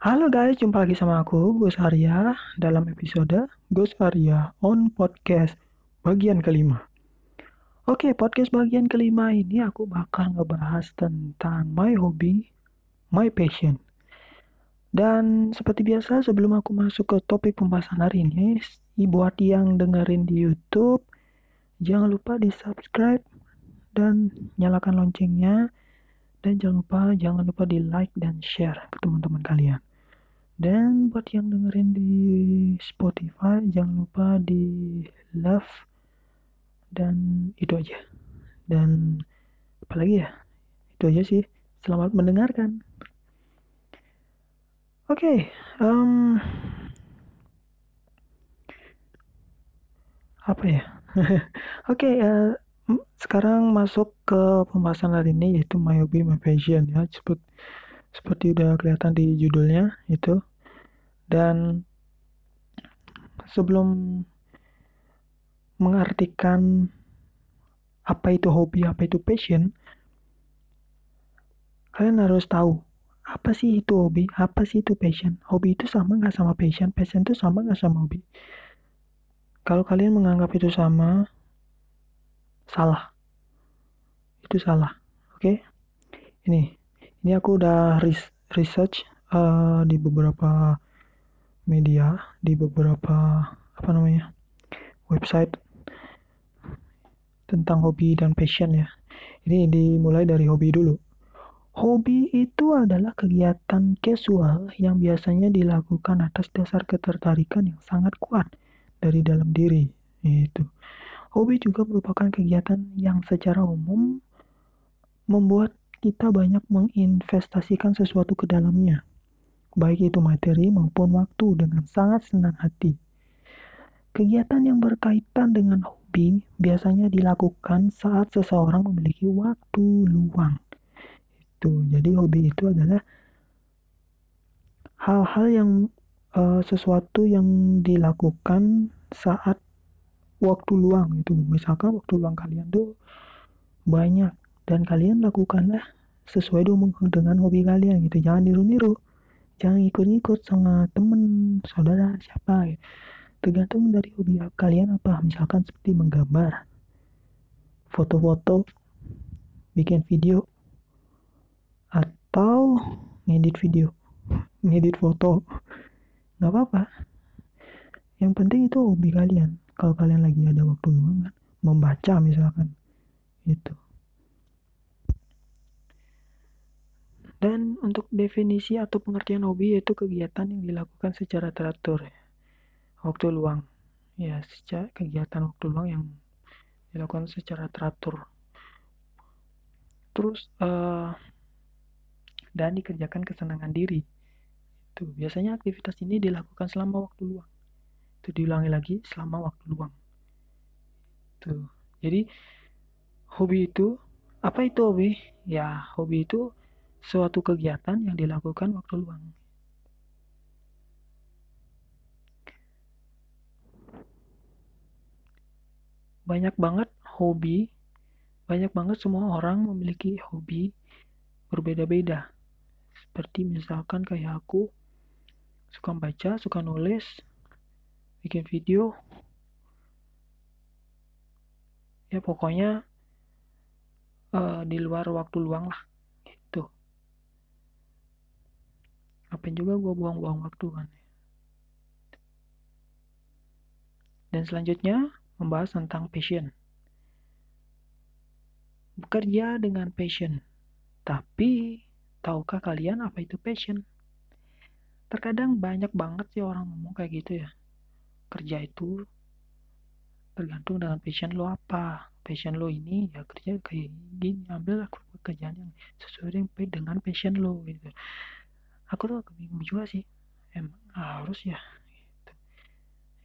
Halo guys, jumpa lagi sama aku, Gus Arya, dalam episode Gus Arya on Podcast bagian kelima. Oke, podcast bagian kelima ini aku bakal ngebahas tentang my hobby, my passion. Dan seperti biasa, sebelum aku masuk ke topik pembahasan hari ini, buat yang dengerin di YouTube, jangan lupa di subscribe dan nyalakan loncengnya dan jangan lupa jangan lupa di like dan share ke teman-teman kalian dan buat yang dengerin di Spotify jangan lupa di love. Dan itu aja. Dan apalagi ya? Itu aja sih. Selamat mendengarkan. Oke okay, um, apa ya? Oke okay, uh, sekarang masuk ke pembahasan hari ini yaitu my hobby my passion ya. Seperti seperti udah kelihatan di judulnya itu dan sebelum mengartikan apa itu hobi apa itu passion kalian harus tahu apa sih itu hobi apa sih itu passion? Hobi itu sama nggak sama passion? Passion itu sama nggak sama hobi? Kalau kalian menganggap itu sama salah. Itu salah oke? Okay? ini ini aku udah research uh, di beberapa media di beberapa apa namanya website tentang hobi dan passion ya. Ini dimulai dari hobi dulu. Hobi itu adalah kegiatan casual yang biasanya dilakukan atas dasar ketertarikan yang sangat kuat dari dalam diri itu Hobi juga merupakan kegiatan yang secara umum membuat kita banyak menginvestasikan sesuatu ke dalamnya, baik itu materi maupun waktu dengan sangat senang hati. Kegiatan yang berkaitan dengan hobi biasanya dilakukan saat seseorang memiliki waktu luang. Itu, jadi hobi itu adalah hal-hal yang uh, sesuatu yang dilakukan saat waktu luang itu misalkan waktu luang kalian tuh banyak dan kalian lakukanlah sesuai dengan hobi kalian gitu jangan niru-niru jangan ikut-ikut sama temen saudara siapa gitu. tergantung dari hobi kalian apa. Misalkan seperti menggambar foto-foto bikin video atau ngedit video ngedit foto. Nggak apa-apa. Yang penting itu hobi kalian. Kalau kalian lagi ada waktu luang kan membaca misalkan itu dan untuk definisi atau pengertian hobi yaitu kegiatan yang dilakukan secara teratur. Waktu luang. Ya secara kegiatan waktu luang yang dilakukan secara teratur. Terus uh, dan dikerjakan kesenangan diri. Itu biasanya aktivitas ini dilakukan selama waktu luang. Itu diulangi lagi selama waktu luang. Tuh jadi hobi itu apa itu hobi? Ya hobi itu suatu kegiatan yang dilakukan waktu luang. Banyak banget hobi banyak banget semua orang memiliki hobi berbeda-beda. Seperti misalkan kayak aku suka baca suka nulis bikin video. Ya pokoknya uh, di luar waktu luang lah gitu ngapain juga gue buang-buang waktu kan. Dan selanjutnya membahas tentang passion. Bekerja dengan passion. Tapi tahukah kalian apa itu passion? Terkadang banyak banget sih orang ngomong kayak gitu ya. Kerja itu tergantung dengan passion lo apa. Passion lo ini ya kerja kayak gini ambil aku pekerjaan yang sesuai dengan passion lo gitu aku tuh bingung juga sih. Emang harus ya gitu.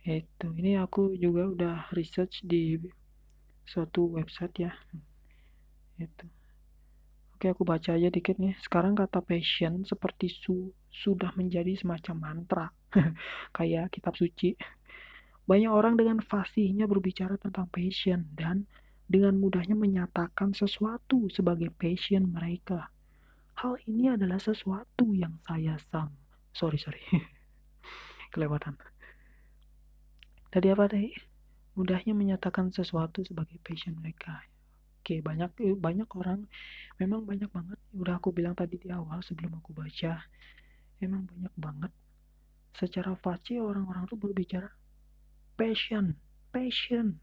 itu ini aku juga udah research di suatu website ya. Itu oke aku baca aja dikit nih. Sekarang kata passion seperti su sudah menjadi semacam mantra. Kayak kitab suci. Banyak orang dengan fasihnya berbicara tentang passion dan dengan mudahnya menyatakan sesuatu sebagai passion mereka. Hal ini adalah sesuatu yang saya sam sorry sorry. Kelewatan. Tadi apa tadi? Mudahnya menyatakan sesuatu sebagai passion mereka. Oke banyak eh, banyak orang memang banyak banget. Udah aku bilang tadi di awal sebelum aku baca emang banyak banget. Secara faci orang-orang tuh berbicara passion passion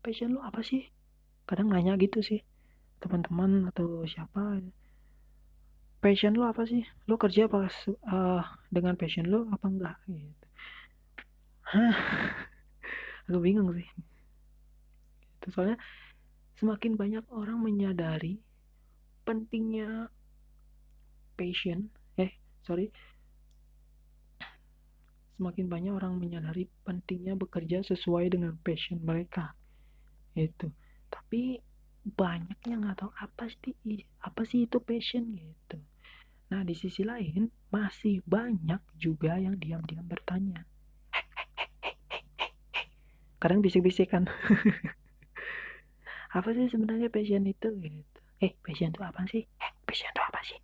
passion lo apa sih? Kadang nanya gitu sih teman-teman atau siapa passion lo apa sih? Lo kerja pas uh, dengan passion lo apa enggak? Gitu. Hah? Aku bingung sih. Itu soalnya semakin banyak orang menyadari pentingnya passion eh sorry. Semakin banyak orang menyadari pentingnya bekerja sesuai dengan passion mereka. Itu tapi banyaknya nggak tahu apa sih apa sih itu passion gitu. Nah di sisi lain masih banyak juga yang diam-diam bertanya. Kadang bisik-bisik kan apa sih sebenarnya passion itu gitu? Eh passion itu apa sih? Eh passion itu apa sih?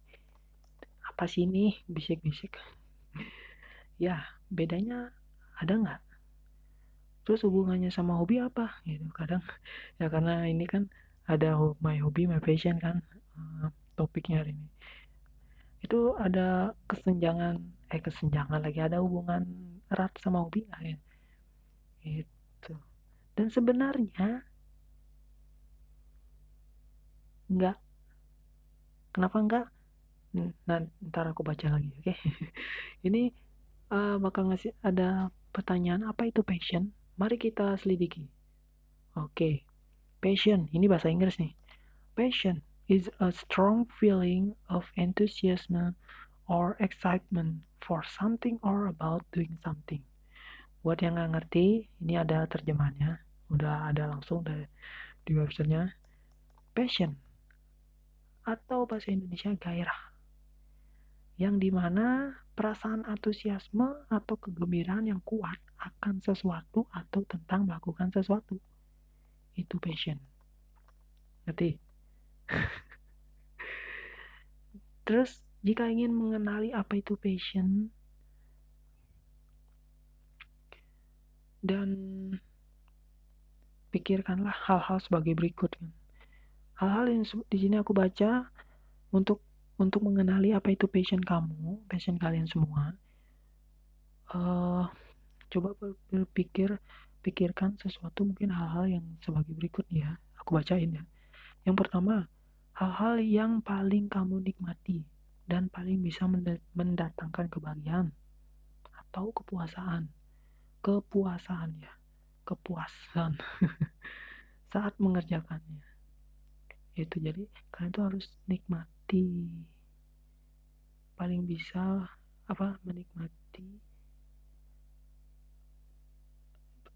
Apa sih ini? Bisik-bisik. Ya bedanya ada nggak? Terus hubungannya sama hobi apa gitu kadang? Ya karena ini kan ada my hobi my passion kan uh, topiknya hari ini itu ada kesenjangan eh kesenjangan lagi ada hubungan erat sama hobi ya gitu dan sebenarnya enggak. Kenapa enggak? Nah, ntar aku baca lagi, oke? Okay? Ini uh, bakal ngasih ada pertanyaan apa itu passion? Mari kita selidiki. Oke, okay. Passion ini bahasa Inggris nih. Passion is a strong feeling of enthusiasm or excitement for something or about doing something. Buat yang nggak ngerti, ini ada terjemahnya. Udah ada langsung dari, di websitenya. Passion atau bahasa Indonesia gairah. Yang di mana perasaan antusiasme atau kegembiraan yang kuat akan sesuatu atau tentang melakukan sesuatu. Itu passion. Ngerti? Terus, jika ingin mengenali apa itu passion, dan pikirkanlah hal-hal sebagai berikut. Hal-hal yang di sini aku baca untuk untuk mengenali apa itu passion kamu, passion kalian semua. Uh, coba berpikir pikirkan sesuatu mungkin hal-hal yang sebagai berikut ya. Aku bacain ya. Yang pertama, hal-hal yang paling kamu nikmati dan paling bisa mendatangkan kebahagiaan atau kepuasaan kepuasan ya kepuasan saat mengerjakannya itu jadi kalian tuh harus nikmati paling bisa apa menikmati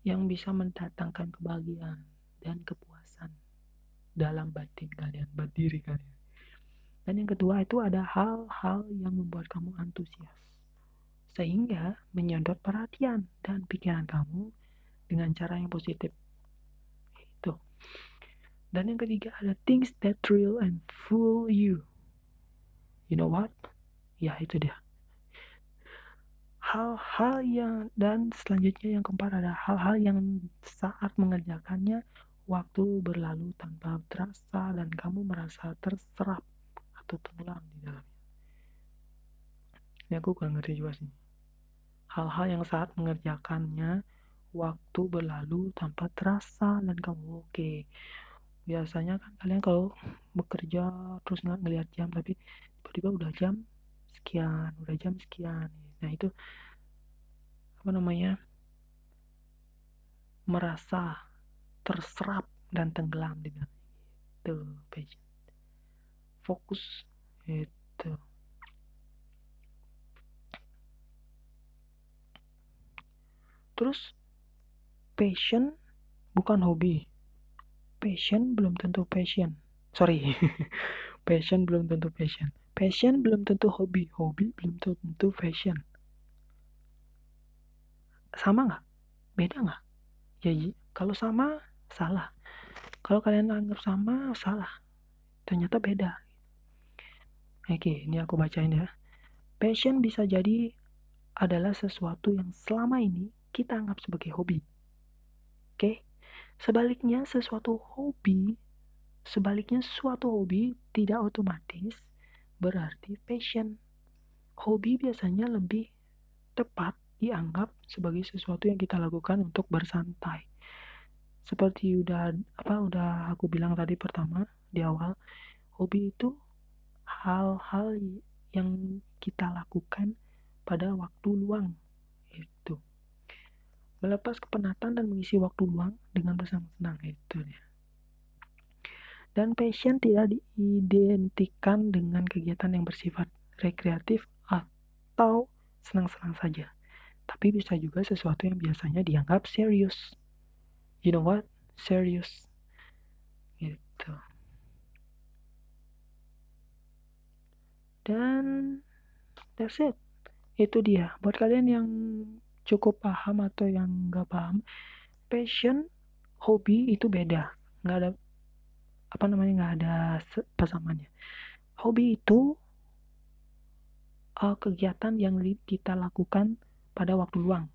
yang bisa mendatangkan kebahagiaan dan kepuasan dalam batin kalian, berdiri kalian. Dan yang kedua itu ada hal-hal yang membuat kamu antusias sehingga menyedot perhatian dan pikiran kamu dengan cara yang positif. Itu. Dan yang ketiga ada things that thrill and fool you. You know what? Ya itu dia. Hal-hal yang dan selanjutnya yang keempat ada hal-hal yang saat mengerjakannya waktu berlalu tanpa terasa dan kamu merasa terserap atau tenggelam di dalamnya. Ini aku kurang ngerti juga sih hal-hal yang saat mengerjakannya waktu berlalu tanpa terasa dan kamu oke okay. biasanya kan kalian kalau bekerja terus nggak ngelihat jam tapi tiba-tiba udah jam sekian udah jam sekian nah itu apa namanya merasa terserap dan tenggelam di dalam itu passion fokus itu Terus passion bukan hobi. Passion belum tentu passion. Sorry. passion belum tentu passion. Passion belum tentu hobi. Hobi belum tentu passion. Sama nggak? Beda nggak? Ya, kalau sama, salah. Kalau kalian anggap sama, salah. Ternyata beda. Oke, ini aku bacain ya. Passion bisa jadi adalah sesuatu yang selama ini kita anggap sebagai hobi. Oke, sebaliknya sesuatu hobi, sebaliknya suatu hobi tidak otomatis berarti passion. Hobi biasanya lebih tepat dianggap sebagai sesuatu yang kita lakukan untuk bersantai. Seperti udah apa udah aku bilang tadi pertama di awal, hobi itu hal-hal yang kita lakukan pada waktu luang itu melepas kepenatan dan mengisi waktu luang dengan bersenang-senang itu dia. Dan passion tidak diidentikan dengan kegiatan yang bersifat rekreatif atau senang-senang saja tapi bisa juga sesuatu yang biasanya dianggap serius. You know what? Serius gitu. Dan that's it. Itu dia. Buat kalian yang cukup paham atau yang nggak paham passion hobi itu beda. Nggak ada apa namanya nggak ada pasangannya. Hobi itu uh, kegiatan yang kita lakukan pada waktu luang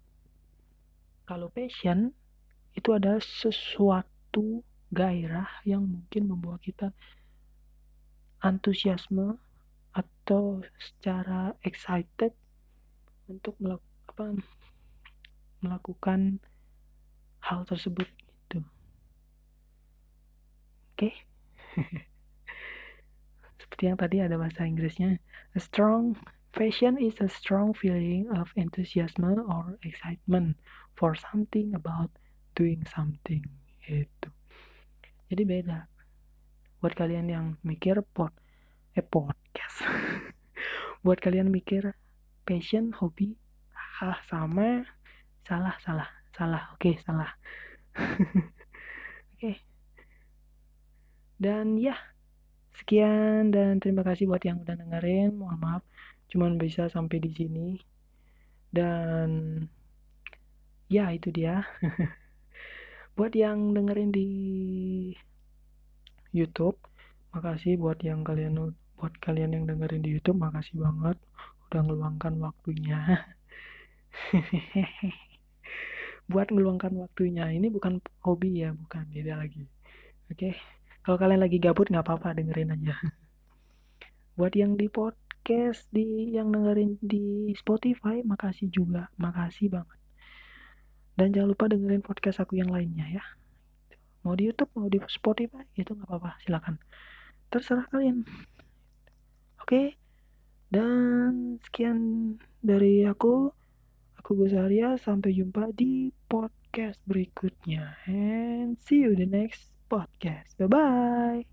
kalau passion itu adalah sesuatu gairah yang mungkin membawa kita antusiasme atau secara excited untuk melak apa, melakukan hal tersebut itu. Oke. Okay? Seperti yang tadi ada bahasa Inggrisnya, a strong passion is a strong feeling of enthusiasm or excitement for something about doing something itu. Jadi beda. Buat kalian yang mikir pot eh podcast buat kalian mikir passion hobi ah sama salah salah salah oke okay, salah oke okay. dan ya sekian dan terima kasih buat yang udah dengerin mohon maaf cuman bisa sampai di sini. Dan ya itu dia. Buat yang dengerin di YouTube makasih. Buat yang kalian buat kalian yang dengerin di YouTube makasih banget. Udah ngeluangkan waktunya. Buat ngeluangkan waktunya ini bukan hobi ya bukan. Beda lagi. Oke? Okay? kalau kalian lagi gabut nggak apa-apa dengerin aja. Buat yang di podcast di yang dengerin di Spotify makasih juga makasih banget dan jangan lupa dengerin podcast aku yang lainnya ya mau di YouTube mau di Spotify itu nggak apa-apa silakan terserah kalian Oke, dan sekian dari aku. Aku Gus Arya, sampai jumpa di podcast berikutnya. And see you the next podcast. Bye-bye.